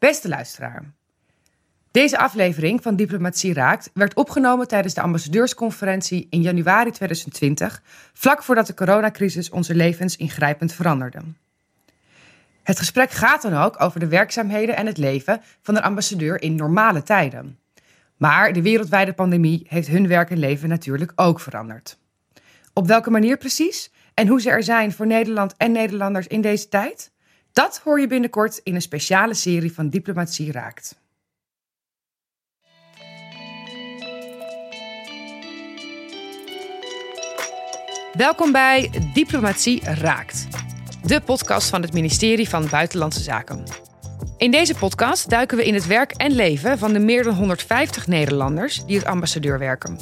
Beste luisteraar. Deze aflevering van Diplomatie Raakt werd opgenomen tijdens de ambassadeursconferentie in januari 2020, vlak voordat de coronacrisis onze levens ingrijpend veranderde. Het gesprek gaat dan ook over de werkzaamheden en het leven van een ambassadeur in normale tijden. Maar de wereldwijde pandemie heeft hun werk en leven natuurlijk ook veranderd. Op welke manier precies en hoe ze er zijn voor Nederland en Nederlanders in deze tijd? Dat hoor je binnenkort in een speciale serie van Diplomatie Raakt. Welkom bij Diplomatie Raakt, de podcast van het ministerie van Buitenlandse Zaken. In deze podcast duiken we in het werk en leven van de meer dan 150 Nederlanders die als ambassadeur werken.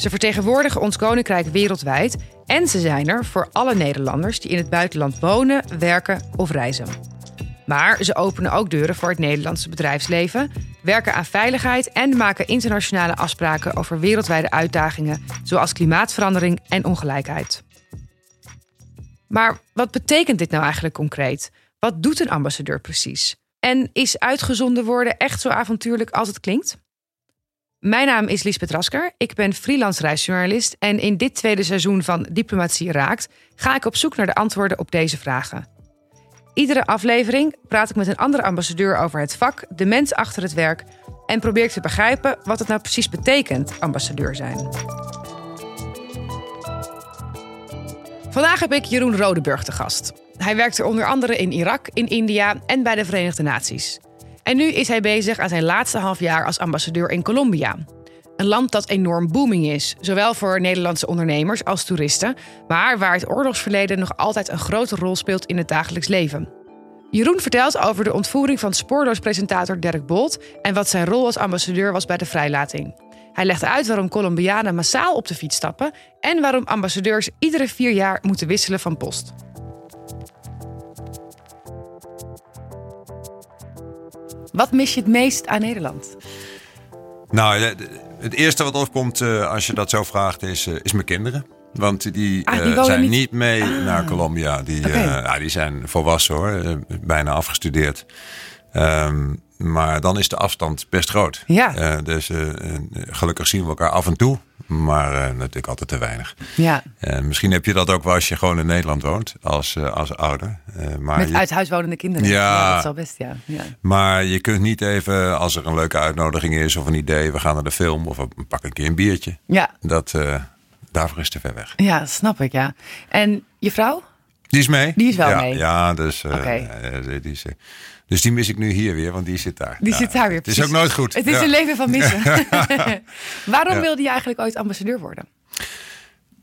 Ze vertegenwoordigen ons koninkrijk wereldwijd en ze zijn er voor alle Nederlanders die in het buitenland wonen, werken of reizen. Maar ze openen ook deuren voor het Nederlandse bedrijfsleven, werken aan veiligheid en maken internationale afspraken over wereldwijde uitdagingen zoals klimaatverandering en ongelijkheid. Maar wat betekent dit nou eigenlijk concreet? Wat doet een ambassadeur precies? En is uitgezonden worden echt zo avontuurlijk als het klinkt? Mijn naam is Liesbeth Rasker. Ik ben freelance reisjournalist. En in dit tweede seizoen van Diplomatie Raakt ga ik op zoek naar de antwoorden op deze vragen. Iedere aflevering praat ik met een andere ambassadeur over het vak, de mens achter het werk en probeer ik te begrijpen wat het nou precies betekent, ambassadeur zijn. Vandaag heb ik Jeroen Rodeburg te gast. Hij werkte onder andere in Irak, in India en bij de Verenigde Naties. En nu is hij bezig aan zijn laatste half jaar als ambassadeur in Colombia. Een land dat enorm booming is, zowel voor Nederlandse ondernemers als toeristen, maar waar het oorlogsverleden nog altijd een grote rol speelt in het dagelijks leven. Jeroen vertelt over de ontvoering van spoorloospresentator Dirk Bolt en wat zijn rol als ambassadeur was bij de vrijlating. Hij legt uit waarom Colombianen massaal op de fiets stappen en waarom ambassadeurs iedere vier jaar moeten wisselen van post. Wat mis je het meest aan Nederland? Nou, het eerste wat opkomt uh, als je dat zo vraagt is, uh, is mijn kinderen. Want die, ah, die uh, zijn niet... niet, mee ah. naar Colombia. Die, Okay. ja, die zijn volwassen hoor, bijna afgestudeerd. Um, maar dan is de afstand best groot. Ja. dus gelukkig zien we elkaar af en toe. Maar natuurlijk altijd te weinig. Ja. misschien heb je dat ook wel als je gewoon in Nederland woont. Als, als ouder. maar Met je... uithuiswonende kinderen. Ja. Dat is al best, ja. ja. Maar je kunt niet even, als er een leuke uitnodiging is of een idee, we gaan naar de film of we pakken een keer een biertje. Ja. Dat, uh, daarvoor is te ver weg. Ja, snap ik, ja. En je vrouw? Die is mee. Die is wel ja, mee? Ja, dus, uh, okay. uh, die is, dus die mis ik nu hier weer, want die zit daar. Die zit daar weer, Het precies. is ook nooit goed. Het is ja. een leven van missen. Waarom Ja. wilde je eigenlijk ooit ambassadeur worden?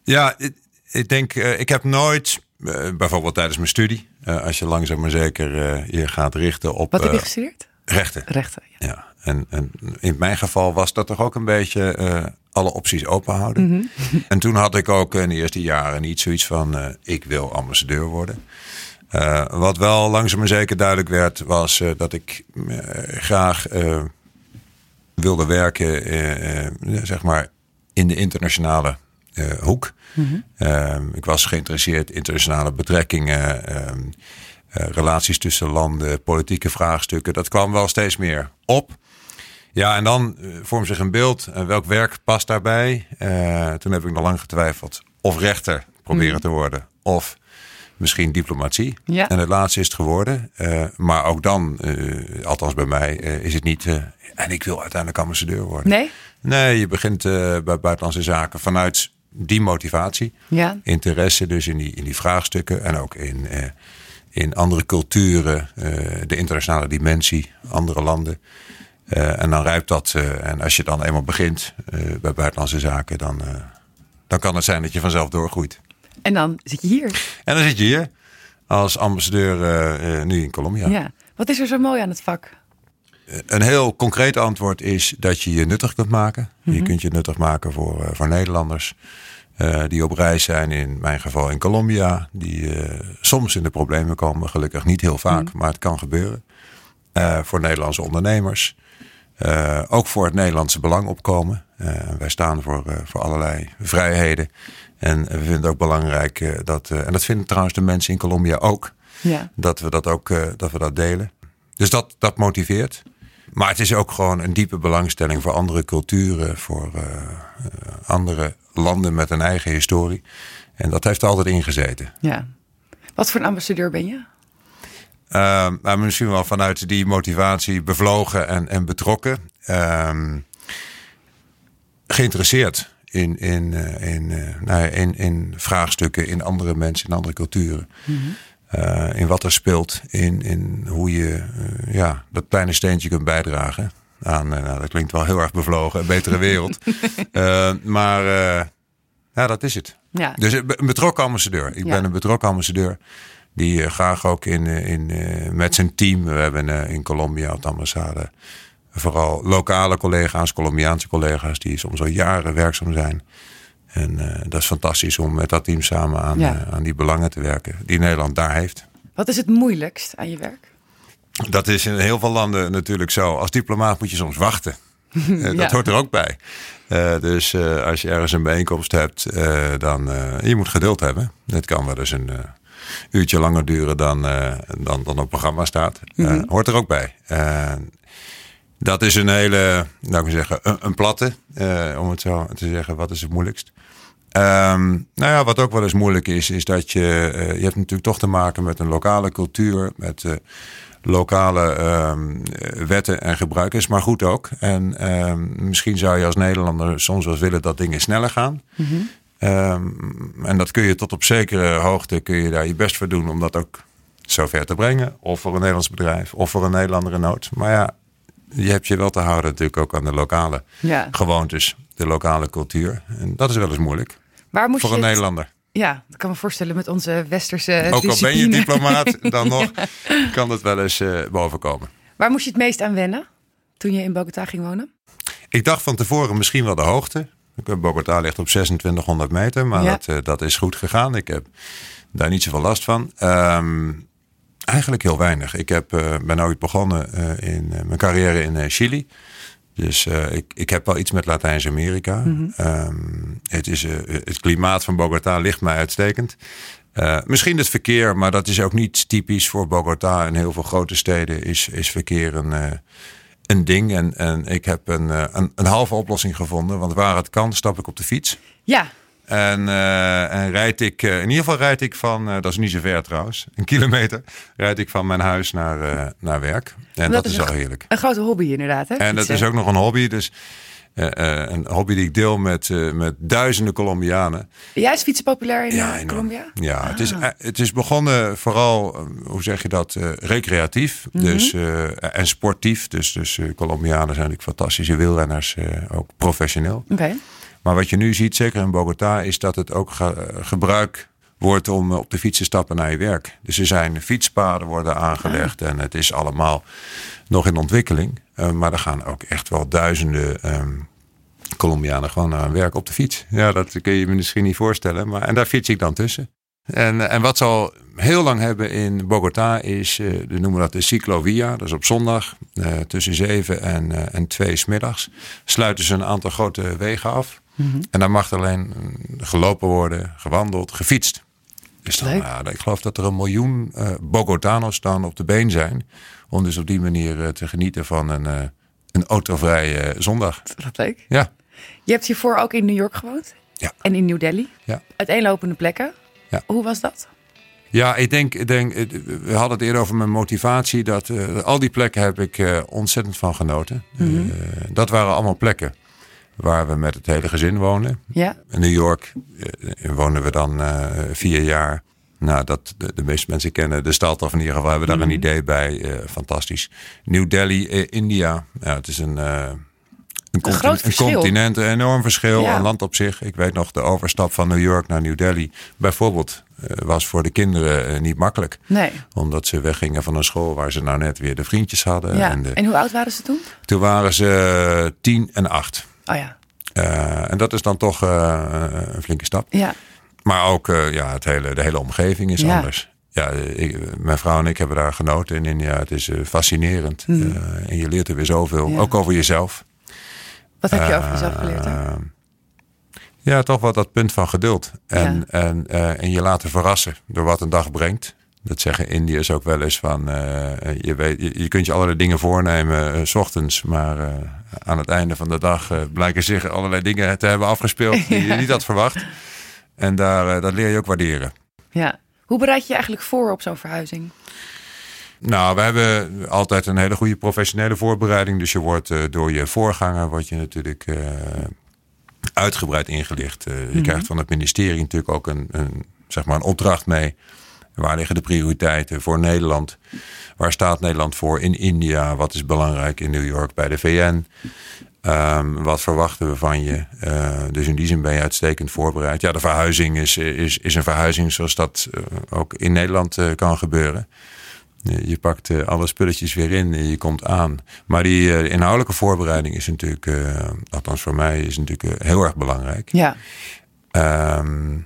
Ja, ik, ik denk, uh, ik heb nooit, uh, bijvoorbeeld tijdens mijn studie, uh, als je langzaam maar zeker je gaat richten op. Wat heb je gestudeerd? Rechten. Rechten, ja. ja. En, en, in mijn geval was dat toch ook een beetje alle opties open houden. Mm -hmm. En toen had ik ook in de eerste jaren niet zoiets van, ik wil ambassadeur worden. Uh, wat wel langzaam maar zeker duidelijk werd, was uh, dat ik uh, graag wilde werken, zeg maar, in de internationale hoek. Mm -hmm. ik was geïnteresseerd in internationale betrekkingen, relaties tussen landen, politieke vraagstukken. Dat kwam wel steeds meer op. Ja, en dan vormt zich een beeld. welk werk past daarbij? toen heb ik nog lang getwijfeld of rechter proberen Mhm. te worden of misschien diplomatie. Ja. En het laatste is het geworden. Uh, maar ook dan, uh, althans bij mij, uh, is het niet. en ik wil uiteindelijk ambassadeur worden. Nee? Nee, je begint bij buitenlandse zaken vanuit die motivatie. Ja. Interesse dus in die, in die vraagstukken. En ook in, in andere culturen, de internationale dimensie, andere landen. en dan rijpt dat. en als je dan eenmaal begint bij buitenlandse zaken, dan, dan kan het zijn dat je vanzelf doorgroeit. En dan zit je hier. En dan zit je hier als ambassadeur uh, uh, nu in Colombia. Ja. Wat is er zo mooi aan het vak? Uh, een heel concreet antwoord is dat je je nuttig kunt maken. Mm Mhm. -hmm. Je kunt je nuttig maken voor, voor Nederlanders. eh, die op reis zijn, in mijn geval in Colombia. Die soms in de problemen komen. Gelukkig niet heel vaak, Mhm. maar het kan gebeuren. Eh, voor Nederlandse ondernemers. Ook voor het Nederlandse belang opkomen. Wij staan voor, voor allerlei vrijheden. En we vinden het ook belangrijk dat, en dat vinden trouwens de mensen in Colombia ook, ja. dat we dat ook dat we dat delen. dus dat, dat motiveert. Maar het is ook gewoon een diepe belangstelling voor andere culturen, voor uh, andere landen met een eigen historie. En dat heeft er altijd ingezeten. Ja. Wat voor een ambassadeur ben je? Uh, nou, misschien wel vanuit die motivatie bevlogen en, en betrokken. Uh, geïnteresseerd in, in, uh, in, uh, nou, in, in vraagstukken, in andere mensen, in andere culturen. Mm -hmm. in wat er speelt, in, in hoe je ja, dat kleine steentje kunt bijdragen aan, nou, dat klinkt wel heel erg bevlogen, een betere wereld. maar ja, dat is het. Ja. Dus een betrokken ambassadeur. Ik ja. ben een betrokken ambassadeur. Die graag ook in, in, met zijn team. We hebben in Colombia op de ambassade vooral lokale collega's, Colombiaanse collega's, die soms al jaren werkzaam zijn. En dat is fantastisch om met dat team samen aan, ja. aan die belangen te werken die Nederland daar heeft. Wat is het moeilijkst aan je werk? Dat is in heel veel landen natuurlijk zo. Als diplomaat moet je soms wachten. dat ja. hoort er ook bij. Uh, dus als je ergens een bijeenkomst hebt, dan je moet geduld hebben. Het kan wel eens een uurtje langer duren dan, dan, dan op programma staat. Mm -hmm. hoort er ook bij. Dat is een hele, nou ik zeggen, een, een platte, om het zo te zeggen. Wat is het moeilijkst? Um, nou ja, wat ook wel eens moeilijk is, is dat je, je hebt natuurlijk toch te maken met een lokale cultuur, met lokale um, wetten en gebruiken is maar goed ook. En um, misschien zou je als Nederlander soms wel willen dat dingen sneller gaan. Mm -hmm. um, en dat kun je tot op zekere hoogte kun je daar je best voor doen om dat ook zover te brengen. Of voor een Nederlands bedrijf, of voor een Nederlander in nood. Maar ja, je hebt je wel te houden natuurlijk ook aan de lokale ja. gewoontes, de lokale cultuur. En dat is wel eens moeilijk. Waar moest voor een Nederlander. Ja, dat kan me voorstellen met onze westerse Ook al ben je diplomaat, dan nog kan dat wel eens uh, bovenkomen. Waar moest je het meest aan wennen toen je in Bogota ging wonen? Ik dacht van tevoren misschien wel de hoogte. Bogota ligt op 2600 meter, maar ja. dat, uh, dat is goed gegaan. Ik heb daar niet zoveel last van. Um, eigenlijk heel weinig. Ik heb, uh, ben ooit begonnen in mijn carrière in Chili. Dus uh, ik, ik heb wel iets met Latijns-Amerika. Mm -hmm. um, het, is, uh, het klimaat van Bogota ligt mij uitstekend. Uh, misschien het verkeer, maar dat is ook niet typisch voor Bogota. In heel veel grote steden is, is verkeer een, een ding. En, en ik heb een, een, een halve oplossing gevonden. Want waar het kan, stap ik op de fiets. Ja, en, uh, en rijd ik, uh, in ieder geval rijd ik van, uh, dat is niet zo ver trouwens, een kilometer, rijd ik van mijn huis naar, naar werk. En dat, dat is, al heerlijk. Een grote hobby inderdaad. Hè? En dat is ook nog een hobby. Dus een hobby die ik deel met, met duizenden Colombianen. Jij is fietsen populair in ja, Colombia? Ja, ah. het, is, het is begonnen vooral, hoe zeg je dat, recreatief mm -hmm. dus, en sportief. Dus, dus Colombianen zijn natuurlijk fantastische wielrenners, ook professioneel. Oké. Okay. Maar wat je nu ziet, zeker in Bogota, is dat het ook ge gebruik wordt om op de fiets te stappen naar je werk. Dus er zijn fietspaden worden aangelegd en het is allemaal nog in ontwikkeling. Uh, maar er gaan ook echt wel duizenden um, Colombianen gewoon naar hun werk op de fiets. Ja, dat kun je je misschien niet voorstellen. Maar, en daar fiets ik dan tussen. En, en wat ze al heel lang hebben in Bogota is, uh, we noemen dat de ciclovia. Dat is op zondag uh, tussen 7 en, uh, en 2 smiddags. Sluiten ze een aantal grote wegen af. Mm -hmm. En daar mag alleen gelopen worden, gewandeld, gefietst. Dus dan, ja, ik geloof dat er een miljoen Bogotanos dan op de been zijn. Om dus op die manier te genieten van een, een autovrije zondag. Dat leuk. Ja. Je hebt hiervoor ook in New York gewoond? Ja. En in New Delhi? Ja. Uiteenlopende plekken? Ja. Hoe was dat? Ja, ik denk, ik denk, we hadden het eerder over mijn motivatie. Dat al die plekken heb ik ontzettend van genoten. Mm -hmm. dat waren allemaal plekken waar we met het hele gezin woonden. Ja. In New York woonden we dan vier jaar. Nou, dat de, de, meeste mensen kennen de stad of in ieder geval hebben daar mm. een idee bij. Fantastisch. New Delhi, India. Ja, het is een, een, een, continent, een continent, een enorm verschil. Ja. Een land op zich. Ik weet nog de overstap van New York naar New Delhi. Bijvoorbeeld was voor de kinderen niet makkelijk. Nee. Omdat ze weggingen van een school waar ze nou net weer de vriendjes hadden. Ja. En, de, en hoe oud waren ze toen? Toen waren ze tien en acht. Oh ja. Uh, en dat is dan toch uh, een flinke stap. Ja. Maar ook uh, ja, het hele, de hele omgeving is ja. anders. Ja, ik, mijn vrouw en ik hebben daar genoten in India. Het is fascinerend. Mm. en je leert er weer zoveel. Ja. Ook over jezelf. Wat heb je over jezelf geleerd? Hè? Ja, toch wel dat punt van geduld. En, en, en je laten verrassen door wat een dag brengt. Dat zeggen Indiërs ook wel eens van, je, weet, je, kunt je allerlei dingen voornemen s ochtends, maar aan het einde van de dag blijken zich allerlei dingen te hebben afgespeeld die je niet had verwacht. En daar, dat leer je ook waarderen. Ja. Hoe bereid je je eigenlijk voor op zo'n verhuizing? Nou, we hebben altijd een hele goede professionele voorbereiding. Dus je wordt uh, door je voorganger word je natuurlijk uh, uitgebreid ingelicht. Uh, je mm -hmm. krijgt van het ministerie natuurlijk ook een, een, zeg maar een opdracht mee. Waar liggen de prioriteiten voor Nederland? Waar staat Nederland voor in India? Wat is belangrijk in New York bij de VN? Um, wat verwachten we van je? Uh, dus in die zin ben je uitstekend voorbereid. Ja, de verhuizing is, is, is een verhuizing zoals dat uh, ook in Nederland uh, kan gebeuren. Je pakt alle spulletjes weer in en je komt aan. Maar die inhoudelijke voorbereiding is natuurlijk, althans voor mij, is natuurlijk heel erg belangrijk. Ja. Um,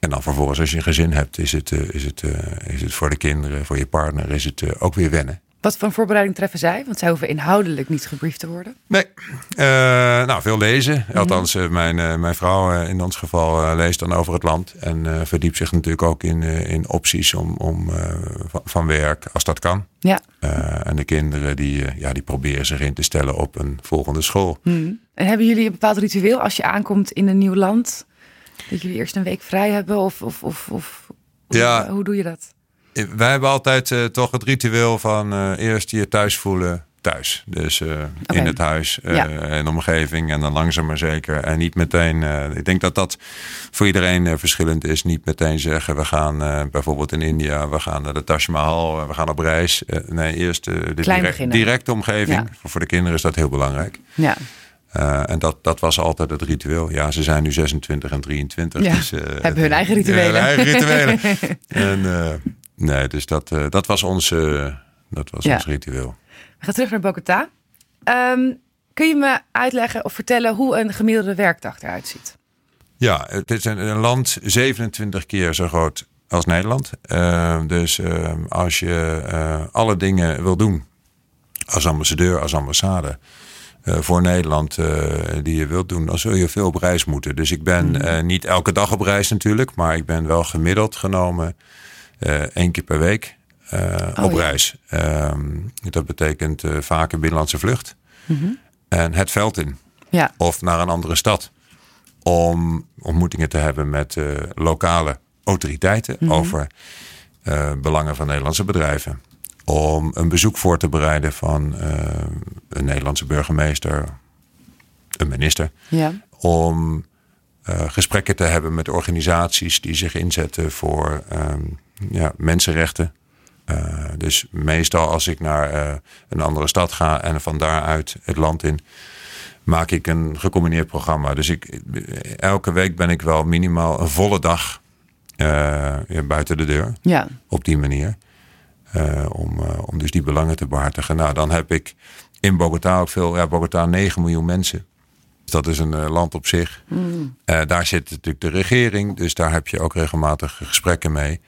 en dan vervolgens, als je een gezin hebt, is het, is het, is het voor de kinderen, voor je partner, is het ook weer wennen. Wat voor voorbereiding treffen zij? Want zij hoeven inhoudelijk niet gebriefd te worden. Nee, uh, nou veel lezen. Mm Althans, uh, mijn, uh, mijn vrouw in ons geval leest dan over het land. En verdiept zich natuurlijk ook in, in opties om, om, van, van, werk, als dat kan. Ja. en de kinderen die, ja, die proberen zich in te stellen op een volgende school. Mm. En hebben jullie een bepaald ritueel als je aankomt in een nieuw land? Dat jullie eerst een week vrij hebben? Of, of, of, of ja. hoe, hoe doe je dat? Wij hebben altijd uh, toch het ritueel van uh, eerst je thuis voelen thuis. Dus uh, okay. in het huis ja. en de omgeving en dan langzaam maar zeker. En niet meteen, ik denk dat dat voor iedereen verschillend is. Niet meteen zeggen we gaan bijvoorbeeld in India, we gaan naar de Taj Mahal, we gaan op reis. nee, eerst de direct, directe omgeving. Ja. Voor de kinderen is dat heel belangrijk. Ja. Uh, en dat, dat was altijd het ritueel. Ja, ze zijn nu 26 en 23. Ja, dus, uh, hebben hun eigen rituelen. hun eigen rituelen. en, uh, Nee, dus dat, uh, dat was, ons, uh, dat was ja. ons ritueel. We gaan terug naar Bogota. Um, kun je me uitleggen of vertellen hoe een gemiddelde werkdag eruit ziet? Ja, het is een, een land 27 keer zo groot als Nederland. Uh, dus als je alle dingen wil doen als ambassadeur, als ambassade... voor Nederland die je wilt doen, dan zul je veel op reis moeten. Dus ik ben mm. niet elke dag op reis natuurlijk, maar ik ben wel gemiddeld genomen één keer per week uh, oh, op ja. reis. Um, dat betekent uh, vaak een binnenlandse vlucht. Mm -hmm. En het veld in. Ja. Of naar een andere stad. Om ontmoetingen te hebben met lokale autoriteiten mm -hmm. over belangen van Nederlandse bedrijven. Om een bezoek voor te bereiden van een Nederlandse burgemeester, een minister. Ja. Om gesprekken te hebben met organisaties die zich inzetten voor um, ja, mensenrechten. Uh, dus meestal als ik naar uh, een andere stad ga en van daaruit het land in, maak ik een gecombineerd programma. Dus ik, elke week ben ik wel minimaal een volle dag uh, buiten de deur. Ja. Op die manier. om, om dus die belangen te behartigen. Nou, dan heb ik in Bogota ook veel. Ja, Bogota 9 miljoen mensen. Dus dat is een land op zich. Mm. daar zit natuurlijk de regering. Dus daar heb je ook regelmatig gesprekken mee.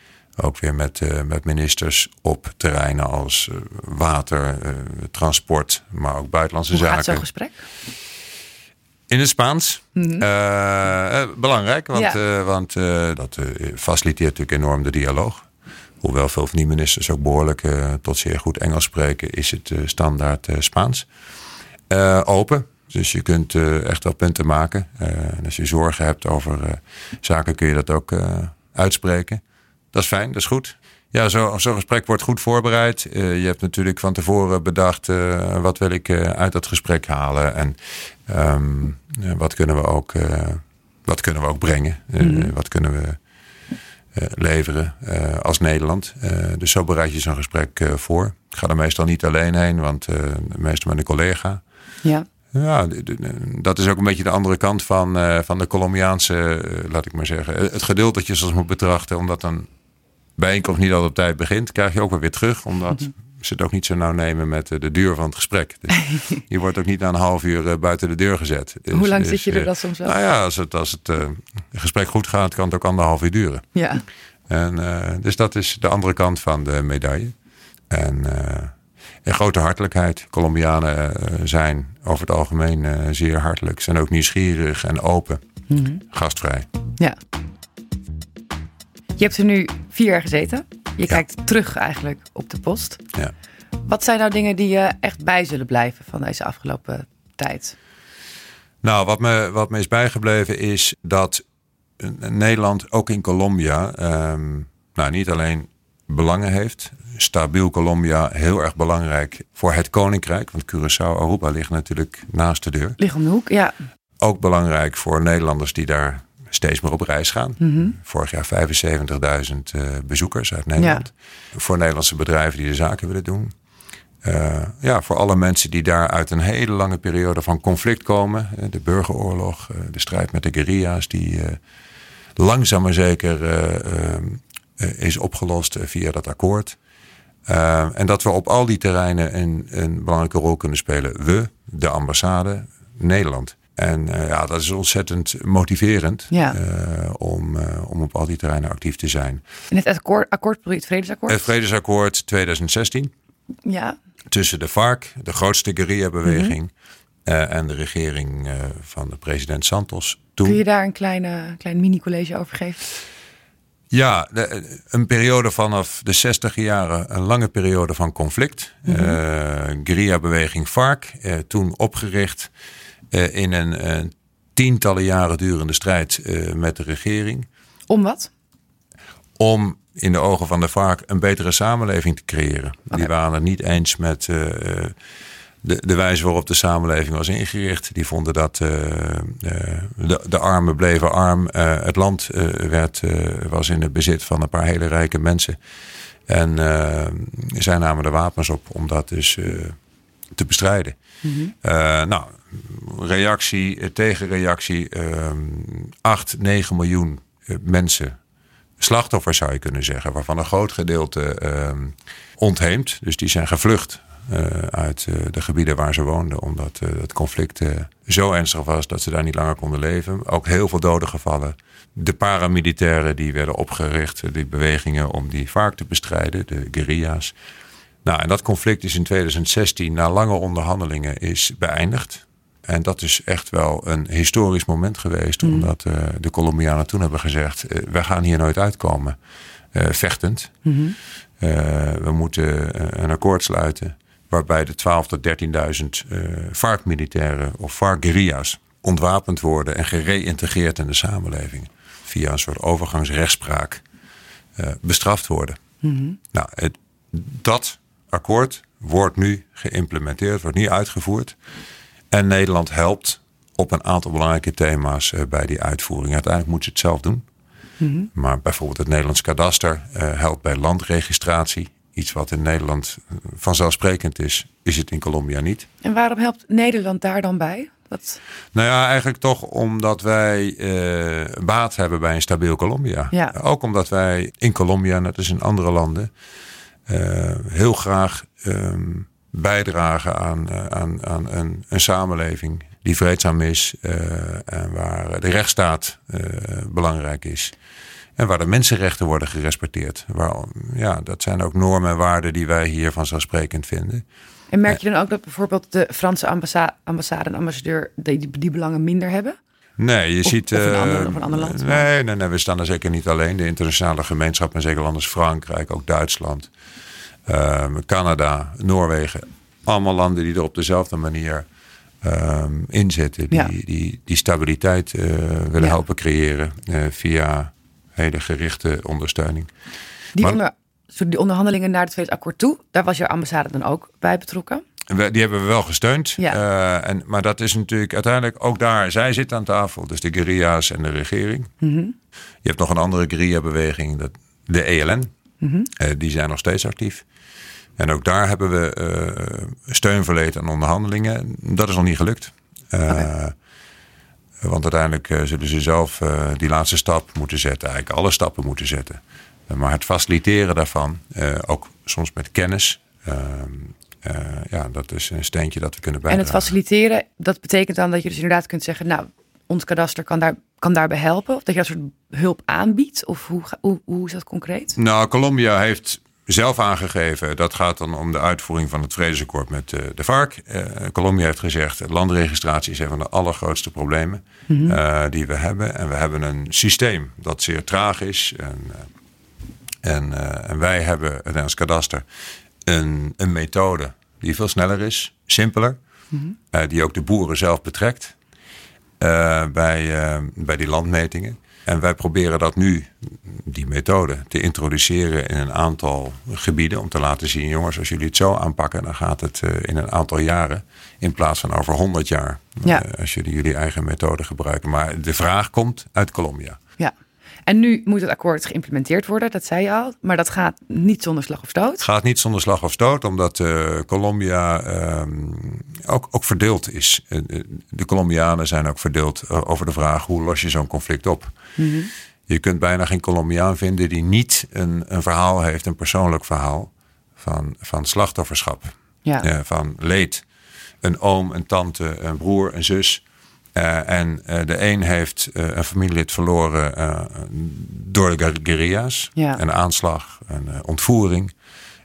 Ook weer met, uh, met ministers op terreinen als uh, water, uh, transport, maar ook buitenlandse Hoe zaken. Gaat zo'n gesprek? In het Spaans. Mhm. Mm -hmm. belangrijk, want, ja. want dat faciliteert natuurlijk enorm de dialoog. Hoewel veel van die ministers ook behoorlijk tot zeer goed Engels spreken, is het standaard Spaans. open. Dus je kunt echt wel punten maken. en als je zorgen hebt over zaken, kun je dat ook uitspreken. Dat is fijn, dat is goed. Ja, zo'n zo gesprek wordt goed voorbereid. Uh, je hebt natuurlijk van tevoren bedacht uh, wat wil ik uh, uit dat gesprek halen en um, wat kunnen we ook, wat kunnen we ook brengen, mm -hmm. wat kunnen we leveren als Nederland. dus zo bereid je zo'n gesprek voor. Ik ga er meestal niet alleen heen, want meestal met een collega. Ja. Ja, dat is ook een beetje de andere kant van, van de Colombiaanse, laat ik maar zeggen. Het geduld dat je soms moet betrachten, omdat dan bijeenkomst niet altijd op tijd begint, krijg je ook wel weer terug. Omdat Mhm. ze het ook niet zo nauw nemen met de duur van het gesprek. Dus je wordt ook niet na een half uur buiten de deur gezet. Dus, Hoe lang dus, zit je er uh, dan soms wel? Nou ja, als het, als het uh, gesprek goed gaat, kan het ook anderhalf uur duren. Ja. En, uh, dus dat is de andere kant van de medaille. En, en grote hartelijkheid. Colombianen zijn over het algemeen zeer hartelijk. Zijn ook nieuwsgierig en open. Mm -hmm. Gastvrij. Ja. Je hebt er nu vier jaar gezeten. Je kijkt terug eigenlijk op de post. Ja. Wat zijn nou dingen die je echt bij zullen blijven van deze afgelopen tijd? Nou, wat me, wat me is bijgebleven is dat Nederland ook in Colombia ehm, nou, niet alleen belangen heeft. Stabiel Colombia, heel erg belangrijk voor het Koninkrijk. Want Curaçao, Aruba ligt natuurlijk naast de deur. Ligt om de hoek, ja. Ook belangrijk voor Nederlanders die daar steeds meer op reis gaan. Mhm. Vorig jaar 75.000 uh, bezoekers uit Nederland. Voor Nederlandse bedrijven die de zaken willen doen. Uh, ja, voor alle mensen die daar uit een hele lange periode van conflict komen. De burgeroorlog, de strijd met de guerrilla's, die langzaam maar zeker is opgelost via dat akkoord. en dat we op al die terreinen een, een belangrijke rol kunnen spelen. We, de ambassade, Nederland. En uh, ja, dat is ontzettend motiverend ja. uh, om, uh, om op al die terreinen actief te zijn. En het akkoord, akkoord het vredesakkoord? Het vredesakkoord 2016. Ja. Tussen de FARC, de grootste guerrilla-beweging, mm -hmm. en de regering van de president Santos. Toen. Kun je daar een kleine, klein mini-college over geven? Ja, de, een periode vanaf de 60 jaren, een lange periode van conflict. Mm -hmm. guerrilla-beweging FARC, toen opgericht. Uh, in een, een, tientallen jaren durende strijd uh, met de regering. Om wat? Om in de ogen van de FARC een betere samenleving te creëren. Okay. Die waren het niet eens met uh, de, de wijze waarop de samenleving was ingericht. Die vonden dat de, de, armen bleven arm. het land werd, was in het bezit van een paar hele rijke mensen. En zij namen de wapens op om dat dus te bestrijden. Mhm. Mm -hmm. nou, reactie, tegenreactie. Uh, 8, 9 miljoen uh, mensen. Slachtoffers zou je kunnen zeggen. Waarvan een groot gedeelte uh, ontheemd. Dus die zijn gevlucht uh, uit de gebieden waar ze woonden. Omdat het conflict zo ernstig was dat ze daar niet langer konden leven. Ook heel veel doden gevallen. De paramilitairen die werden opgericht. Die bewegingen om die vaak te bestrijden. De guerrilla's. Nou, en dat conflict is in 2016 na lange onderhandelingen is beëindigd. En dat is echt wel een historisch moment geweest. Mm. Omdat uh, de Colombianen toen hebben gezegd. Uh, wij gaan hier nooit uitkomen. Uh, vechtend. Mm -hmm. we moeten een akkoord sluiten. Waarbij de 12.000 tot 13.000 FARC-militairen of FARC-guerrilla's ontwapend worden. En gereïntegreerd in de samenleving. Via een soort overgangsrechtspraak bestraft worden. Mm -hmm. Nou, het, dat akkoord wordt nu geïmplementeerd. Wordt nu uitgevoerd. En Nederland helpt op een aantal belangrijke thema's uh, bij die uitvoering. Uiteindelijk moet ze het zelf doen. Mm -hmm. Maar bijvoorbeeld het Nederlands kadaster uh, helpt bij landregistratie. Iets wat in Nederland vanzelfsprekend is, is het in Colombia niet. En waarom helpt Nederland daar dan bij? Wat... Nou ja, eigenlijk toch omdat wij uh, baat hebben bij een stabiel Colombia. Ja. Ook omdat wij in Colombia, net als in andere landen, heel graag um, bijdragen aan, aan, aan een, een samenleving die vreedzaam is uh, en waar de rechtsstaat uh, belangrijk is. En waar de mensenrechten worden gerespecteerd. Waar, ja, dat zijn ook normen en waarden die wij hier vanzelfsprekend vinden. En merk je dan ook dat bijvoorbeeld de Franse ambassade, ambassade en ambassadeur die, die, belangen minder hebben? Nee, je of, ziet. Of een, ander, of een ander land? Nee, nee, nee, we staan er zeker niet alleen. De internationale gemeenschap en zeker landen als Frankrijk, ook Duitsland. Uh, Canada, Noorwegen. Allemaal landen die er op dezelfde manier uh, in zitten. Die, ja. die, die stabiliteit uh, willen ja. helpen creëren via hele gerichte ondersteuning. Die, maar, onder, die onderhandelingen naar het vredesakkoord toe, daar was jouw ambassade dan ook bij betrokken? We, die hebben we wel gesteund. Ja. en, maar dat is natuurlijk uiteindelijk ook daar. Zij zitten aan tafel, dus de guerrilla's en de regering. Mm -hmm. Je hebt nog een andere guerrilla-beweging, de ELN. Mm -hmm. die zijn nog steeds actief. En ook daar hebben we uh, steun verleend aan onderhandelingen. Dat is nog niet gelukt. Okay. Want uiteindelijk uh, zullen ze zelf die laatste stap moeten zetten. Eigenlijk alle stappen moeten zetten. maar het faciliteren daarvan, ook soms met kennis. ja, dat is een steentje dat we kunnen bijdragen. En het faciliteren, dat betekent dan dat je dus inderdaad kunt zeggen... nou, ons kadaster kan, daar, kan daarbij helpen? Of dat je dat soort hulp aanbiedt? Of hoe, hoe, hoe is dat concreet? Nou, Colombia heeft zelf aangegeven. Dat gaat dan om de uitvoering van het vredesakkoord met uh, de FARC. Uh, Colombia heeft gezegd, landregistratie is een van de allergrootste problemen mm -hmm. uh, die we hebben. En we hebben een systeem dat zeer traag is. En, En, en wij hebben, het Nederlands Kadaster, een, een methode die veel sneller is, simpeler. Mhm. die ook de boeren zelf betrekt bij, bij die landmetingen. En wij proberen dat nu, die methode, te introduceren in een aantal gebieden. Om te laten zien, jongens, als jullie het zo aanpakken, dan gaat het eh, in een aantal jaren. In plaats van over 100 jaar. Ja. Eh, als jullie jullie eigen methode gebruiken. Maar de vraag komt uit Colombia. En nu moet het akkoord geïmplementeerd worden, dat zei je al. Maar dat gaat niet zonder slag of stoot. Het gaat niet zonder slag of stoot, omdat uh, Colombia ehm, ook, ook verdeeld is. de Colombianen zijn ook verdeeld over de vraag hoe los je zo'n conflict op. Mhm. Je kunt bijna geen Colombiaan vinden die niet een, een verhaal heeft, een persoonlijk verhaal van, van slachtofferschap. Ja. van leed. Een oom, een tante, een broer, een zus. Uh, en uh, de een heeft uh, een familielid verloren door de guerrilla's. Ja. Een aanslag, een ontvoering.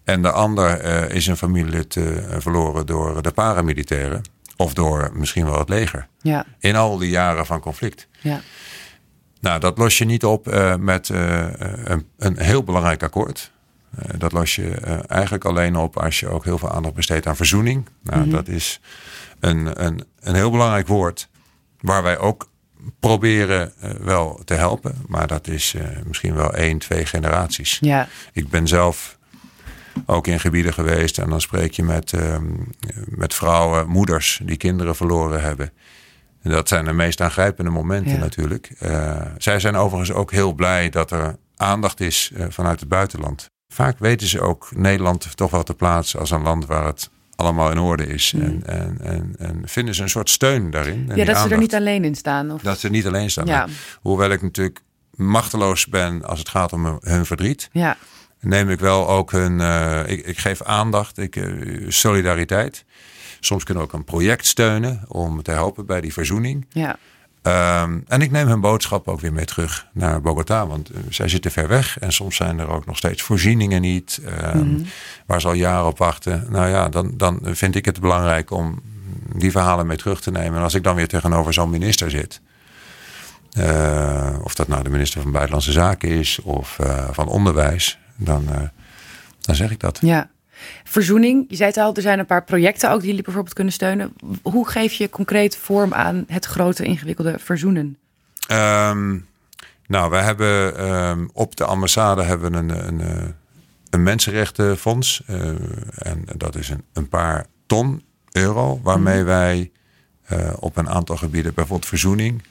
En de ander is een familielid verloren door de paramilitairen. Of door misschien wel het leger. Ja. In al die jaren van conflict. Ja. Nou, dat los je niet op met een, een, heel belangrijk akkoord. Dat los je eigenlijk alleen op als je ook heel veel aandacht besteedt aan verzoening. Nou, mm -hmm. dat is een, een, een heel belangrijk woord waar wij ook proberen wel te helpen. Maar dat is misschien wel één, twee generaties. Ja. Ik ben zelf ook in gebieden geweest en dan spreek je met, ehm, met vrouwen, moeders die kinderen verloren hebben. En dat zijn de meest aangrijpende momenten natuurlijk. Uh, zij zijn overigens ook heel blij dat er aandacht is vanuit het buitenland. Vaak weten ze ook Nederland toch wel te plaatsen als een land waar het allemaal in orde is. Mm. En, en, en, en, vinden ze een soort steun daarin. Ja, dat ze er niet alleen in staan. Of... Dat ze er niet alleen staan. Ja. Hoewel ik natuurlijk machteloos ben als het gaat om hun verdriet. Ja. Neem ik wel ook hun. Uh, ik, ik, geef aandacht, ik, solidariteit. Soms kunnen we ook een project steunen om te helpen bij die verzoening. Ja. Um, en ik neem hun boodschap ook weer mee terug naar Bogota. Want uh, zij zitten ver weg. En soms zijn er ook nog steeds voorzieningen niet. Um, mm. Waar ze al jaren op wachten. Nou ja, dan, dan vind ik het belangrijk om die verhalen mee terug te nemen. En als ik dan weer tegenover zo'n minister zit. Uh, of dat nou de minister van Buitenlandse Zaken is. Of uh, van Onderwijs. Dan, dan zeg ik dat. Ja. Verzoening, je zei het al, er zijn een paar projecten ook die jullie bijvoorbeeld kunnen steunen. Hoe geef je concreet vorm aan het grote ingewikkelde verzoenen? Um, nou, wij hebben um, op de ambassade hebben we een, een, eh, een mensenrechtenfonds. Uh, en dat is een, een paar ton euro, waarmee mm. wij uh, op een aantal gebieden, bijvoorbeeld verzoening,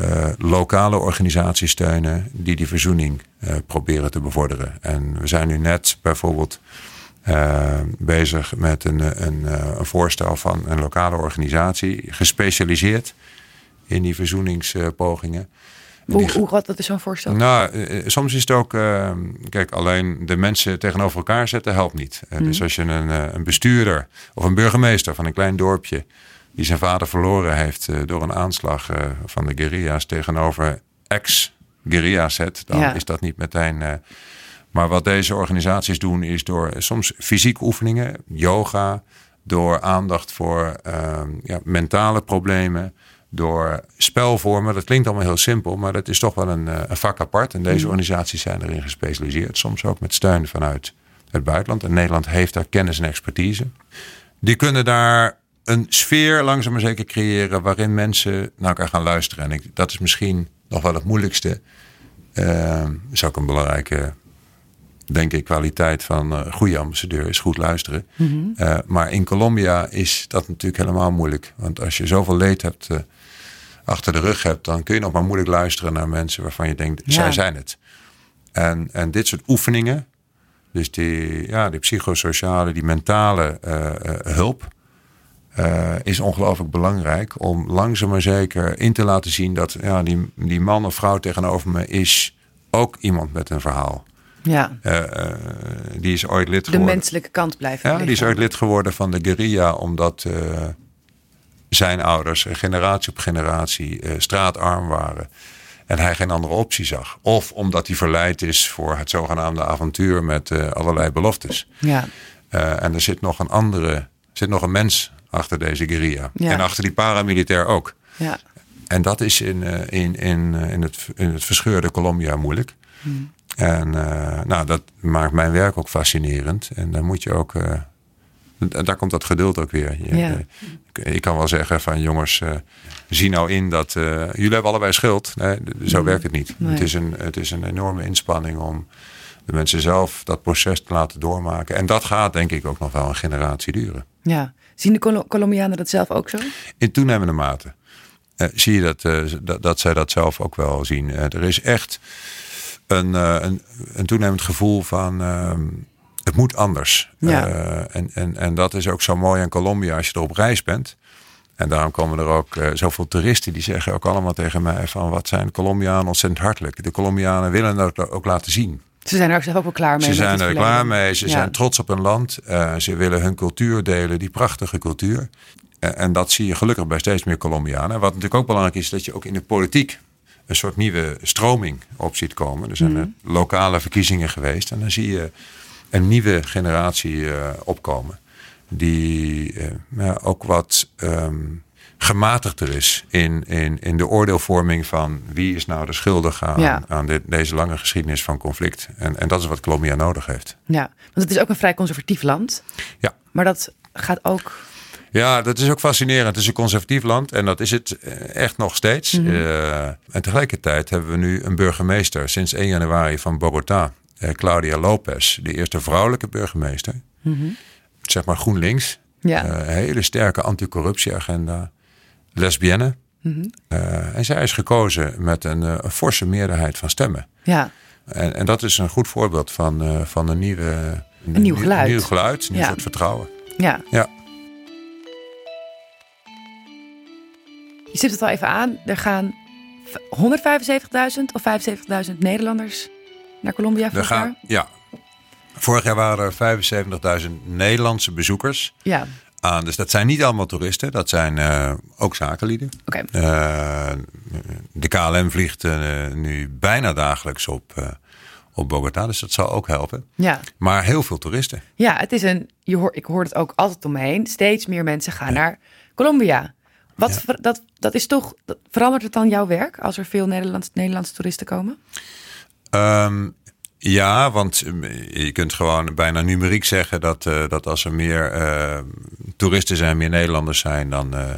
uh, lokale organisaties steunen die die verzoening uh, proberen te bevorderen. En we zijn nu net bijvoorbeeld uh, bezig met een, een, eh, een, voorstel van een lokale organisatie, gespecialiseerd in die verzoeningspogingen. Hoe, hoe wat dat is zo'n voorstel? Nou, eh, soms is het ook, uh, kijk, alleen de mensen tegenover elkaar zetten helpt niet. Mm. Dus als je een, een, bestuurder of een burgemeester van een klein dorpje die zijn vader verloren heeft door een aanslag van de guerrilla's tegenover ex-guerrilla's zet, dan is dat niet meteen maar wat deze organisaties doen is door soms fysieke oefeningen, yoga, door aandacht voor uh, ja, mentale problemen, door spelvormen. Dat klinkt allemaal heel simpel, maar dat is toch wel een, eh, een vak apart. En deze mm. organisaties zijn erin gespecialiseerd, soms ook met steun vanuit het buitenland. En Nederland heeft daar kennis en expertise. Die kunnen daar een sfeer langzaam maar zeker creëren waarin mensen naar elkaar gaan luisteren. En ik, dat is misschien nog wel het moeilijkste. Uh, is ook een belangrijke denk ik, kwaliteit van uh, goede ambassadeur is goed luisteren. Mhm. Eh, maar in Colombia is dat natuurlijk helemaal moeilijk. Want als je zoveel leed hebt, uh, achter de rug hebt, dan kun je nog maar moeilijk luisteren naar mensen waarvan je denkt, zij zijn het. En, en dit soort oefeningen, dus die, ja, die psychosociale, die mentale hulp, is ongelooflijk belangrijk om langzaam maar zeker in te laten zien dat ja, die, die man of vrouw tegenover me is ook iemand met een verhaal. Ja. Uh, die is ooit lid geworden. De menselijke kant blijven. Ja, die is ooit lid geworden van de guerrilla omdat uh, zijn ouders generatie op generatie straatarm waren. En hij geen andere optie zag. Of omdat hij verleid is voor het zogenaamde avontuur met allerlei beloftes. Ja. en er zit nog een andere, zit nog een mens achter deze guerrilla. Ja. En achter die paramilitair ook. Ja. En dat is in, in, in, in, het, in het verscheurde Colombia moeilijk. Hmm. En nou, dat maakt mijn werk ook fascinerend. En dan moet je ook en daar komt dat geduld ook weer. ja. ik, kan wel zeggen van jongens, zie nou in dat jullie hebben allebei schuld. Nee, zo mm. werkt het niet. Het, is een, het is een enorme inspanning om de mensen zelf dat proces te laten doormaken. En dat gaat denk ik ook nog wel een generatie duren. Ja. Zien de Colombianen dat zelf ook zo? In toenemende mate. Zie je dat, dat, dat, zij dat zelf ook wel zien. er is echt een, een, een toenemend gevoel van ehm, het moet anders. Ja. Uh, en, en, en dat is ook zo mooi aan Colombia als je er op reis bent. En daarom komen er ook uh, zoveel toeristen die zeggen ook allemaal tegen mij van wat zijn Colombianen ontzettend hartelijk. De Colombianen willen dat ook laten zien. Ze zijn er zelf ook wel klaar mee. Ze zijn er klaar mee. Ze zijn trots op hun land. Uh, ze willen hun cultuur delen, die prachtige cultuur. en dat zie je gelukkig bij steeds meer Colombianen. Wat natuurlijk ook belangrijk is, dat je ook in de politiek een soort nieuwe stroming op ziet komen. Er zijn mm. lokale verkiezingen geweest. En dan zie je een nieuwe generatie uh, opkomen. Die uh, ook wat um, gematigder is in, in, in de oordeelvorming van wie is nou de schuldige aan, aan dit, deze lange geschiedenis van conflict. En, en dat is wat Colombia nodig heeft. Ja, want het is ook een vrij conservatief land. Ja. Maar dat gaat ook ja, dat is ook fascinerend. Het is een conservatief land en dat is het eh, echt nog steeds. Mm en tegelijkertijd hebben we nu een burgemeester sinds 1 januari van Bogota. Eh, Claudia Lopez, de eerste vrouwelijke burgemeester. Mhm. Zeg maar GroenLinks. Ja. Uh, hele sterke anticorruptieagenda. Lesbienne. Mm en zij is gekozen met een, een, forse meerderheid van stemmen. Ja. En, en dat is een goed voorbeeld van, van een, nieuwe, een, nieuw geluid. Een nieuw geluid, een nieuw soort vertrouwen. Ja. ja. Je stipt het al even aan. Er gaan 175.000 of 75.000 Nederlanders naar Colombia vorig gaan, jaar? Ja. Vorig jaar waren er 75.000 Nederlandse bezoekers. Ja. Aan, dus dat zijn niet allemaal toeristen, dat zijn uh, ook zakenlieden. Oké. Uh, de KLM vliegt uh, nu bijna dagelijks op, op Bogota, dus dat zal ook helpen. Ja. Maar heel veel toeristen. Ja, het is een, je hoort, ik hoor het ook altijd om me heen. Steeds meer mensen gaan naar Colombia. Wat, dat, dat is toch, verandert het dan jouw werk als er veel Nederlands, Nederlandse toeristen komen? Um, ja, want eh, je kunt gewoon bijna numeriek zeggen dat, uh, dat als er meer uh, toeristen zijn, meer Nederlanders zijn, dan uh,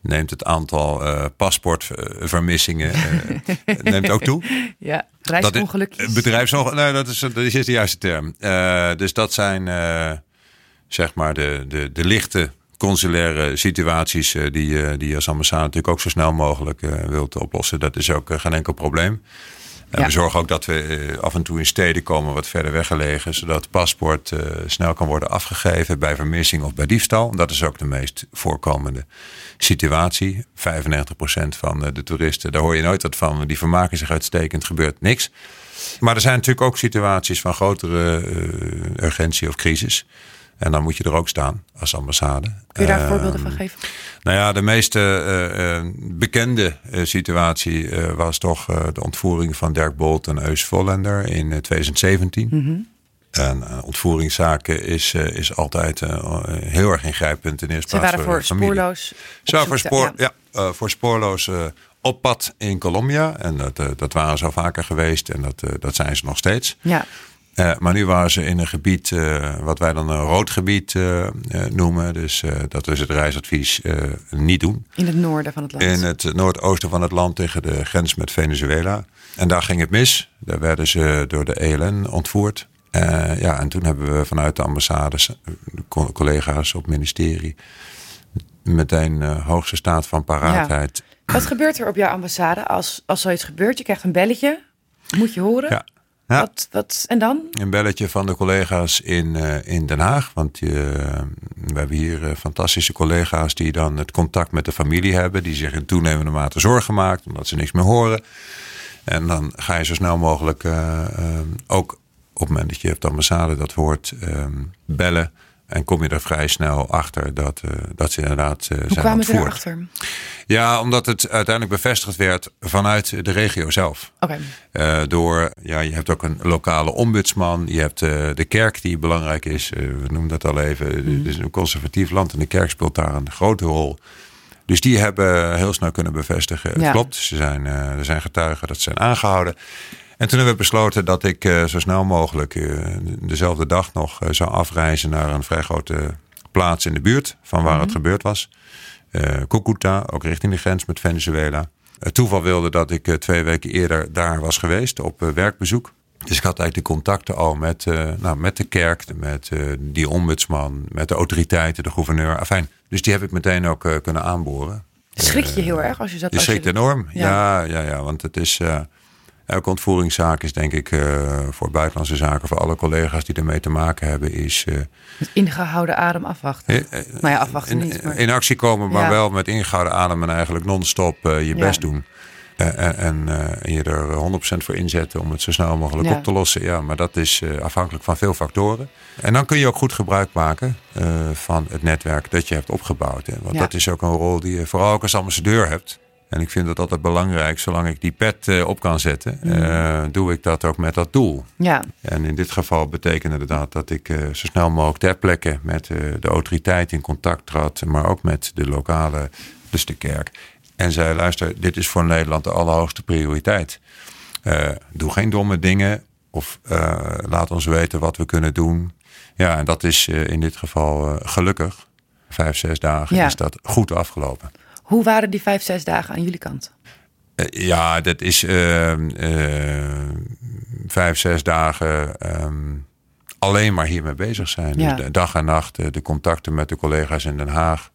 neemt het aantal paspoortvermissingen neemt ook toe. Ja, reisongelukjes. Bedrijfsongelukjes, nee, dat is, dat is de juiste term. dus dat zijn zeg maar de, de, de lichte consulaire situaties die, die je als ambassade natuurlijk ook zo snel mogelijk wilt oplossen. Dat is ook geen enkel probleem. En we zorgen ook dat we eh, af en toe in steden komen wat verder weggelegen, zodat het paspoort uh, snel kan worden afgegeven bij vermissing of bij diefstal. Dat is ook de meest voorkomende situatie. 95% van de toeristen, daar hoor je nooit wat van, die vermaken zich uitstekend, gebeurt niks. Maar er zijn natuurlijk ook situaties van grotere uh, urgentie of crisis. En dan moet je er ook staan als ambassade. Kun je daar uh, voorbeelden van geven? Nou ja, de meest uh, bekende situatie was toch de ontvoering van Dirk Bolt en Eus Vollender in 2017. Mm -hmm. En ontvoeringszaken is, is altijd heel erg ingrijpend in eerste plaats. Ze waren voor, spoorloos. Zo, voor, spoor, ja. ja voor spoorloos op pad in Colombia. En dat, dat waren ze vaker geweest en dat, dat zijn ze nog steeds. Ja. Uh, maar nu waren ze in een gebied uh, wat wij dan een rood gebied uh, noemen. Dus dat is het reisadvies niet doen. In het noorden van het land? In het noordoosten van het land tegen de grens met Venezuela. En daar ging het mis. Daar werden ze door de ELN ontvoerd. ja, en toen hebben we vanuit de ambassades, collega's op het ministerie, meteen hoogste staat van paraatheid. Ja. Wat gebeurt er op jouw ambassade als, als zoiets gebeurt? Je krijgt een belletje, moet je horen. Ja. Ja. Wat, wat, en dan? Een belletje van de collega's in, uh, in Den Haag. Want uh, we hebben hier uh, fantastische collega's die dan het contact met de familie hebben. Die zich in toenemende mate zorgen maakt omdat ze niks meer horen. En dan ga je zo snel mogelijk ook op het moment dat je op de ambassade dat hoort bellen en kom je er vrij snel achter dat, uh, dat ze inderdaad uh, Hoe zijn kwamen ontvoerd. erachter? Ja, omdat het uiteindelijk bevestigd werd vanuit de regio zelf. Oké. Okay. Uh, door, ja, je hebt ook een lokale ombudsman. Je hebt de kerk die belangrijk is. we noemen dat al even. Mm. Het is een conservatief land en de kerk speelt daar een grote rol. Dus die hebben heel snel kunnen bevestigen. Het klopt, ze zijn, er zijn getuigen dat ze zijn aangehouden. En toen hebben we besloten dat ik uh, zo snel mogelijk uh, dezelfde dag nog uh, zou afreizen naar een vrij grote plaats in de buurt van waar mm -hmm. het gebeurd was. Cucuta, ook richting de grens met Venezuela. Het toeval wilde dat ik twee weken eerder daar was geweest op werkbezoek. Dus ik had eigenlijk de contacten al met, nou, met de kerk, met die ombudsman, met de autoriteiten, de gouverneur. Afijn, dus die heb ik meteen ook kunnen aanboren. Schrik je heel erg als je dat... Je schrikt je... enorm, ja. ja. Ja, want het is... Elke ontvoeringszaak is denk ik uh, voor buitenlandse zaken, voor alle collega's die ermee te maken hebben, is... Met ingehouden adem afwachten. Uh, nou ja, afwachten in, niet. Maar... In actie komen, maar ja. wel met ingehouden adem en eigenlijk non-stop je best ja. doen. En, en, en, je er 100% voor inzetten om het zo snel mogelijk op te lossen. Ja, maar dat is afhankelijk van veel factoren. En dan kun je ook goed gebruik maken van het netwerk dat je hebt opgebouwd. Hè. Want dat is ook een rol die je vooral ook als ambassadeur hebt. En ik vind dat altijd belangrijk. Zolang ik die pet uh, op kan zetten, uh, doe ik dat ook met dat doel. Ja. En in dit geval betekent inderdaad dat ik uh, zo snel mogelijk ter plekke met de autoriteit in contact trad. Maar ook met de lokale, dus de kerk. En zei, luister, dit is voor Nederland de allerhoogste prioriteit. doe geen domme dingen of laat ons weten wat we kunnen doen. Ja, en dat is in dit geval gelukkig. Vijf, zes dagen ja. is dat goed afgelopen. Hoe waren die vijf, zes dagen aan jullie kant? Uh, ja, dat is uh, uh, vijf, zes dagen um, alleen maar hiermee bezig zijn. Ja. Dus dag en nacht, de contacten met de collega's in Den Haag.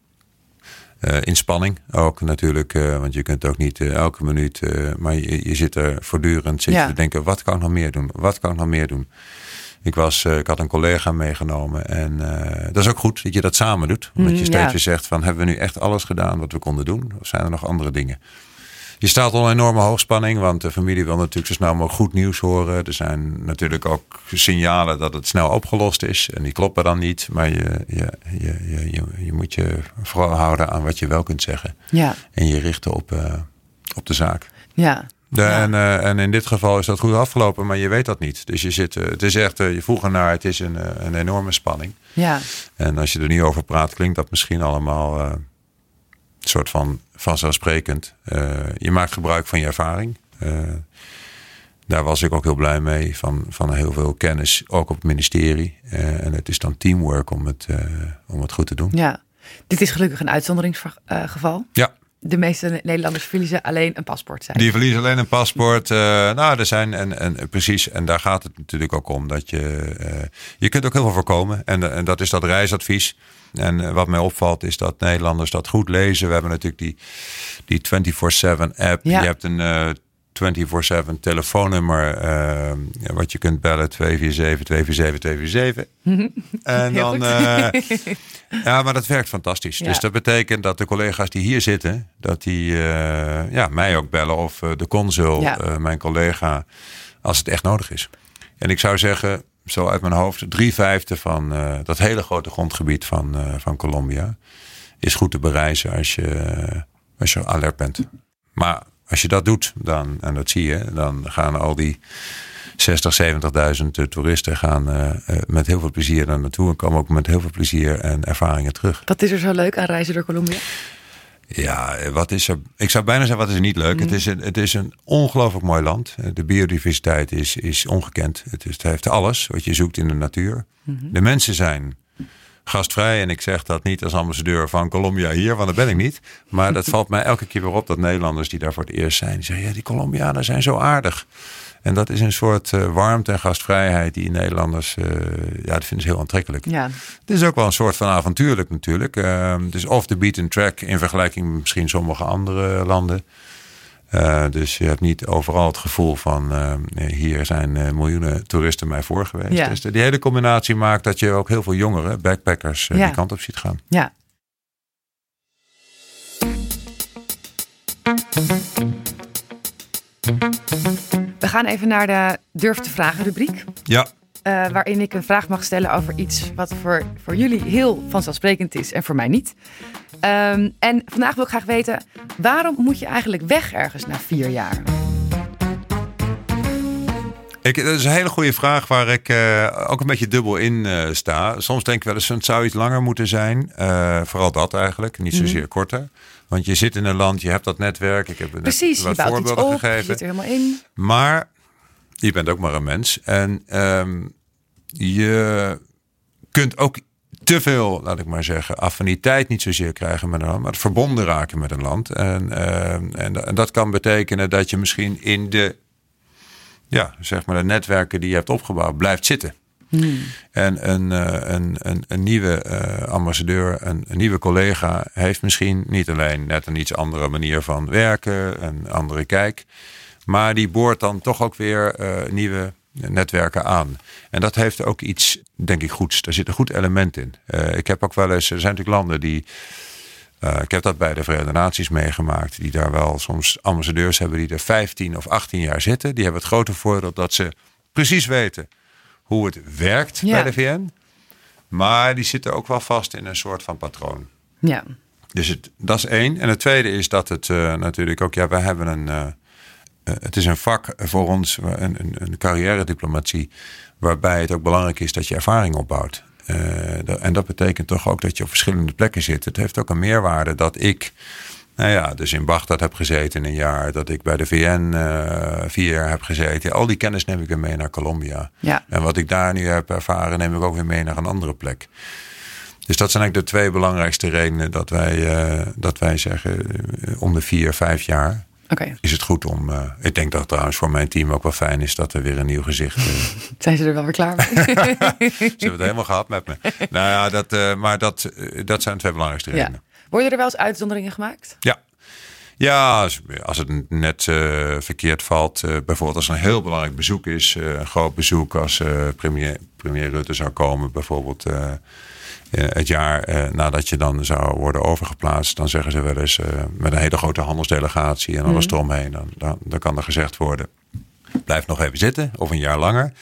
inspanning ook natuurlijk, want je kunt ook niet elke minuut, maar je, je, zit er voortdurend zit Ja. te denken, wat kan ik nog meer doen? Wat kan ik nog meer doen? Ik, was, ik had een collega meegenomen en dat is ook goed dat je dat samen doet. Omdat je Mm, steeds ja. weer zegt van hebben we nu echt alles gedaan wat we konden doen? Of zijn er nog andere dingen? Je staat onder enorme hoogspanning, want de familie wil natuurlijk zo snel mogelijk goed nieuws horen. Er zijn natuurlijk ook signalen dat het snel opgelost is en die kloppen dan niet. Maar je, je, je, je, je, je moet je vooral houden aan wat je wel kunt zeggen. Ja, En je richten op, uh, op de zaak. ja. De, Ja. en, uh, en in dit geval is dat goed afgelopen, maar je weet dat niet. Dus je zit, uh, het is echt, uh, je vroeg ernaar, het is een, een enorme spanning. ja. En als je er nu over praat, klinkt dat misschien allemaal een soort van vanzelfsprekend. je maakt gebruik van je ervaring. daar was ik ook heel blij mee, van, van heel veel kennis, ook op het ministerie. en het is dan teamwork om het, om het goed te doen. ja. Dit is gelukkig een uitzonderingsgeval. Ja, De meeste Nederlanders verliezen alleen een paspoort. Zijn. Die verliezen alleen een paspoort. Uh, nou, er zijn en, en precies, en daar gaat het natuurlijk ook om dat je. Uh, je kunt ook heel veel voorkomen. En, en dat is dat reisadvies. En wat mij opvalt is dat Nederlanders dat goed lezen. We hebben natuurlijk die, die 24-7 app. Ja. Je hebt een 24-7 telefoonnummer. wat je kunt bellen 247 247 247. en Heel dan. goed. ja, maar dat werkt fantastisch. Ja. Dus dat betekent dat de collega's die hier zitten, dat die uh, ja, mij ook bellen of de consul, Ja. mijn collega, als het echt nodig is. En ik zou zeggen, zo uit mijn hoofd, drie vijfde van eh, dat hele grote grondgebied van, eh, van Colombia is goed te bereizen als je, als je alert bent. Maar als je dat doet, dan, en dat zie je, dan gaan al die 60, 70.000 toeristen gaan uh, met heel veel plezier daar naartoe. En komen ook met heel veel plezier en ervaringen terug. Wat is er zo leuk aan reizen door Colombia? Ja, wat is er? Ik zou bijna zeggen, wat is er niet leuk? Mm. Het, is een, het is een ongelooflijk mooi land. De biodiversiteit is, is ongekend. Het, is, het heeft alles wat je zoekt in de natuur. Mm -hmm. De mensen zijn gastvrij. En ik zeg dat niet als ambassadeur van Colombia hier, want dat ben ik niet. Maar dat valt mij elke keer weer op dat Nederlanders die daar voor het eerst zijn, die zeggen, ja, die Colombianen zijn zo aardig. En dat is een soort uh, warmte en gastvrijheid die Nederlanders, uh, ja, dat vinden ze heel aantrekkelijk. Ja. Het is ook wel een soort van avontuurlijk natuurlijk. Uh, het is off the beaten track in vergelijking met misschien sommige andere landen. Uh, dus je hebt niet overal het gevoel van uh, hier zijn uh, miljoenen toeristen mij voor geweest. Ja. Dus die hele combinatie maakt dat je ook heel veel jongeren, backpackers, ja. die kant op ziet gaan. Ja. We gaan even naar de Durf te Vragen rubriek. Ja. Uh, waarin ik een vraag mag stellen over iets wat voor, voor jullie heel vanzelfsprekend is en voor mij niet. Um, en vandaag wil ik graag weten, waarom moet je eigenlijk weg ergens na vier jaar? Ik, dat is een hele goede vraag waar ik uh, ook een beetje dubbel in uh, sta. Soms denk ik wel eens, het zou iets langer moeten zijn. Uh, vooral dat eigenlijk, niet zozeer mm. korter. Want je zit in een land, je hebt dat netwerk. Ik heb net Precies, wat voorbeelden iets op, gegeven. je zit er helemaal in. Maar je bent ook maar een mens. En ehm, je kunt ook te veel, laat ik maar zeggen, affiniteit niet zozeer krijgen met een land, maar het verbonden raken met een land. En, ehm, en, en, dat kan betekenen dat je misschien in de, ja, zeg maar de netwerken die je hebt opgebouwd blijft zitten. Hmm. En een, uh, een, een, een, nieuwe uh, ambassadeur, een, een, nieuwe collega, heeft misschien niet alleen net een iets andere manier van werken, een andere kijk, maar die boort dan toch ook weer uh, nieuwe netwerken aan. En dat heeft ook iets, denk ik, goeds. Daar zit een goed element in. Uh, ik heb ook wel eens, er zijn natuurlijk landen die. Uh, ik heb dat bij de Verenigde Naties meegemaakt. Die daar wel soms ambassadeurs hebben die er 15 of 18 jaar zitten. Die hebben het grote voordeel dat ze precies weten hoe het werkt ja. bij de VN. Maar die zitten ook wel vast in een soort van patroon. Ja. Dus het, dat is één. En het tweede is dat het uh, natuurlijk ook, ja, wij hebben een. Uh, het is een vak voor ons, een, een, een carrière diplomatie, waarbij het ook belangrijk is dat je ervaring opbouwt. Uh, en dat betekent toch ook dat je op verschillende plekken zit. Het heeft ook een meerwaarde dat ik nou ja, dus in Bagdad heb gezeten een jaar. Dat ik bij de VN uh, vier jaar heb gezeten. Al die kennis neem ik weer mee naar Colombia. Ja. En wat ik daar nu heb ervaren, neem ik ook weer mee naar een andere plek. Dus dat zijn eigenlijk de twee belangrijkste redenen dat wij, uh, dat wij zeggen om de vier, vijf jaar. Okay. Is het goed om. Uh, ik denk dat trouwens voor mijn team ook wel fijn is dat er weer een nieuw gezicht. Uh, zijn ze er wel weer klaar mee? ze hebben het helemaal gehad met me. Nou ja, dat, uh, maar dat, dat zijn twee belangrijkste redenen. Ja. Worden er wel eens uitzonderingen gemaakt? Ja. Ja, als, als het net verkeerd valt. Bijvoorbeeld als er een heel belangrijk bezoek is. Een groot bezoek als premier, premier Rutte zou komen. Bijvoorbeeld het jaar nadat je dan zou worden overgeplaatst. Dan zeggen ze wel eens met een hele grote handelsdelegatie en alles mm. eromheen. Dan, dan, dan kan er gezegd worden. Blijf nog even zitten. Of een jaar langer.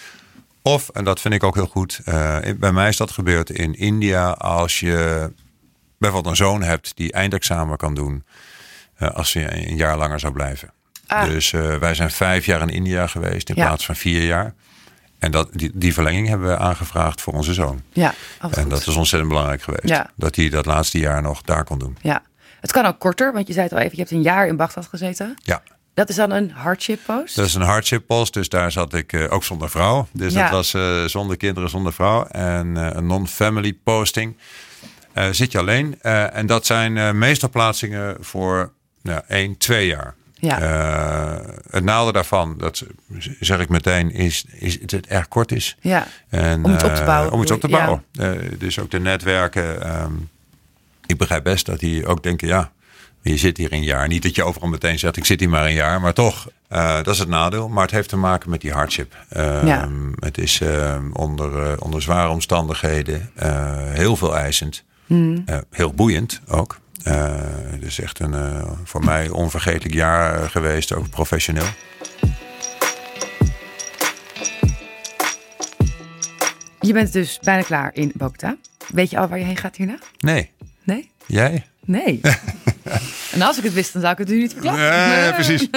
Of, en dat vind ik ook heel goed. bij mij is dat gebeurd in India. Als je bijvoorbeeld een zoon hebt die eindexamen kan doen uh, als hij een jaar langer zou blijven. Ah. Dus uh, wij zijn vijf jaar in India geweest in ja. plaats van vier jaar. En dat, die, die verlenging hebben we aangevraagd voor onze zoon. Ja, en dat is ontzettend belangrijk geweest. Ja. Dat hij dat laatste jaar nog daar kon doen. Ja, het kan ook korter, want je zei het al even, je hebt een jaar in Bagdad gezeten. Ja. Dat is dan een hardship post? Dat is een hardship post, dus daar zat ik uh, ook zonder vrouw. Dus ja. dat was uh, zonder kinderen, zonder vrouw. En uh, een non-family posting. Zit je alleen. En dat zijn meestal plaatsingen voor nou, één, twee jaar. Ja. het nadeel daarvan, dat zeg ik meteen, is, is dat het erg kort is. Ja. En, om het op te bouwen. om het op te bouwen. Ja. dus ook de netwerken. Um, ik begrijp best dat die ook denken, ja, je zit hier een jaar. Niet dat je overal meteen zegt, ik zit hier maar een jaar. Maar toch, dat is het nadeel. Maar het heeft te maken met die hardship. Uh, ja. Het is uh, onder, onder zware omstandigheden heel veel eisend. Mm. heel boeiend ook. Het is echt een voor mij onvergetelijk jaar geweest, ook professioneel. Je bent dus bijna klaar in Bogota. Weet je al waar je heen gaat hierna? Nee. Nee? Jij? Nee. en als ik het wist, dan zou ik het u niet verklappen. Nee, nee. precies.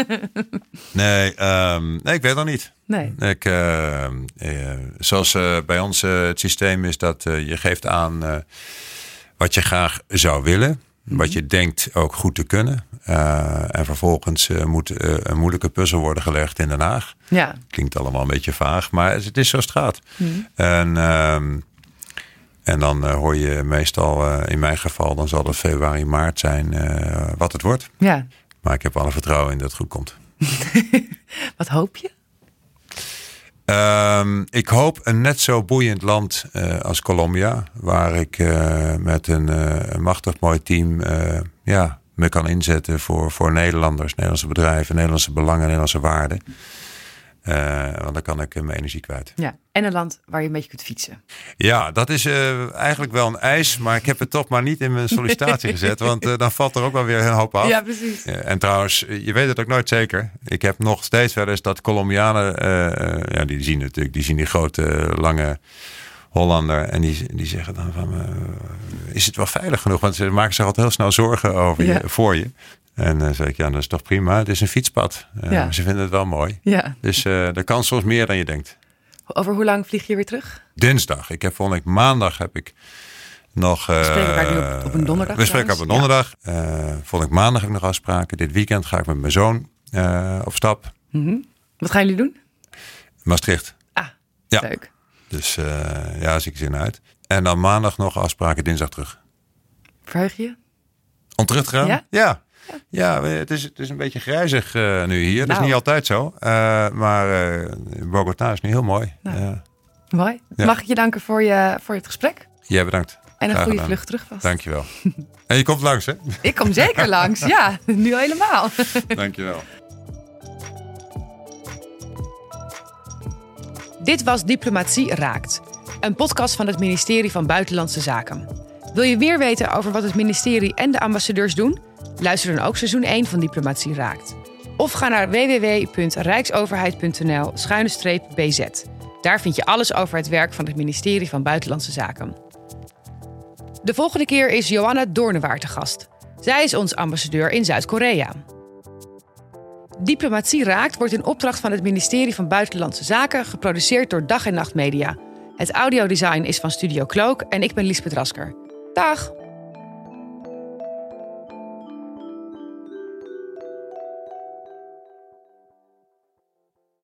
Nee, um, nee, ik weet nog niet. Nee. Ik, uh, uh, zoals uh, bij ons het systeem is dat je geeft aan wat je graag zou willen. Wat je denkt ook goed te kunnen. en vervolgens moet een moeilijke puzzel worden gelegd in Den Haag. Ja. Klinkt allemaal een beetje vaag, maar het is zoals het gaat. Mm -hmm. En... Um, en dan hoor je meestal, in mijn geval, dan zal het februari, maart zijn wat het wordt. Ja. Maar ik heb alle vertrouwen in dat het goed komt. wat hoop je? Um, ik hoop een net zo boeiend land als Colombia. Waar ik met een, een, machtig mooi team ja, me kan inzetten voor, voor Nederlanders, Nederlandse bedrijven, Nederlandse belangen, Nederlandse waarden. Uh, want dan kan ik mijn energie kwijt. Ja, en een land waar je een beetje kunt fietsen. Ja, dat is uh, eigenlijk wel een eis, maar ik heb het toch maar niet in mijn sollicitatie gezet, want uh, dan valt er ook wel weer een hoop af. Ja, precies. en trouwens, je weet het ook nooit zeker. Ik heb nog steeds wel eens dat Colombianen, ja, die zien natuurlijk, die zien die grote, lange Hollander en die, die zeggen dan van, is het wel veilig genoeg? Want ze maken zich altijd heel snel zorgen over ja. je, voor je. En dan uh, zeg ik, ja, dat is toch prima. Het is een fietspad. Uh, ja. Ze vinden het wel mooi. Ja. Dus uh, er kan soms meer dan je denkt. Over hoe lang vlieg je weer terug? Dinsdag. Ik heb volgende week maandag heb ik nog... we spreken elkaar nu op, op, een donderdag. We spreken op een donderdag. Ja. volgende week maandag heb ik nog afspraken. Dit weekend ga ik met mijn zoon op stap. Mm -hmm. Wat gaan jullie doen? Maastricht. Ah, Ja. leuk. Dus eh, ja, zie ik zin uit. En dan maandag nog afspraken, dinsdag terug. Verheug je? Om terug te gaan? Ja? Ja. Ja, het, is, het is een beetje grijzig eh, nu hier. Dat Nou. is niet altijd zo. Eh, maar eh Bogota is nu heel mooi. Nou. Ja. Mooi. Ja. Mag ik je danken voor, je, voor het gesprek? Jij bedankt. En een Graag goede gedaan. vlucht terug vast. Dankjewel. en je komt langs, hè? Ik kom zeker langs. Ja, nu helemaal. Dankjewel. Dit was Diplomatie Raakt, een podcast van het ministerie van Buitenlandse Zaken. Wil je meer weten over wat het ministerie en de ambassadeurs doen? Luister dan ook seizoen 1 van Diplomatie Raakt. Of ga naar www.rijksoverheid.nl-bz. Daar vind je alles over het werk van het ministerie van Buitenlandse Zaken. De volgende keer is Johanna Doornewaard te gast. Zij is ons ambassadeur in Zuid-Korea. Diplomatie Raakt wordt in opdracht van het ministerie van Buitenlandse Zaken geproduceerd door Dag en Nacht Media. Het audiodesign is van Studio Cloak en ik ben Liesbeth Rasker. Dag!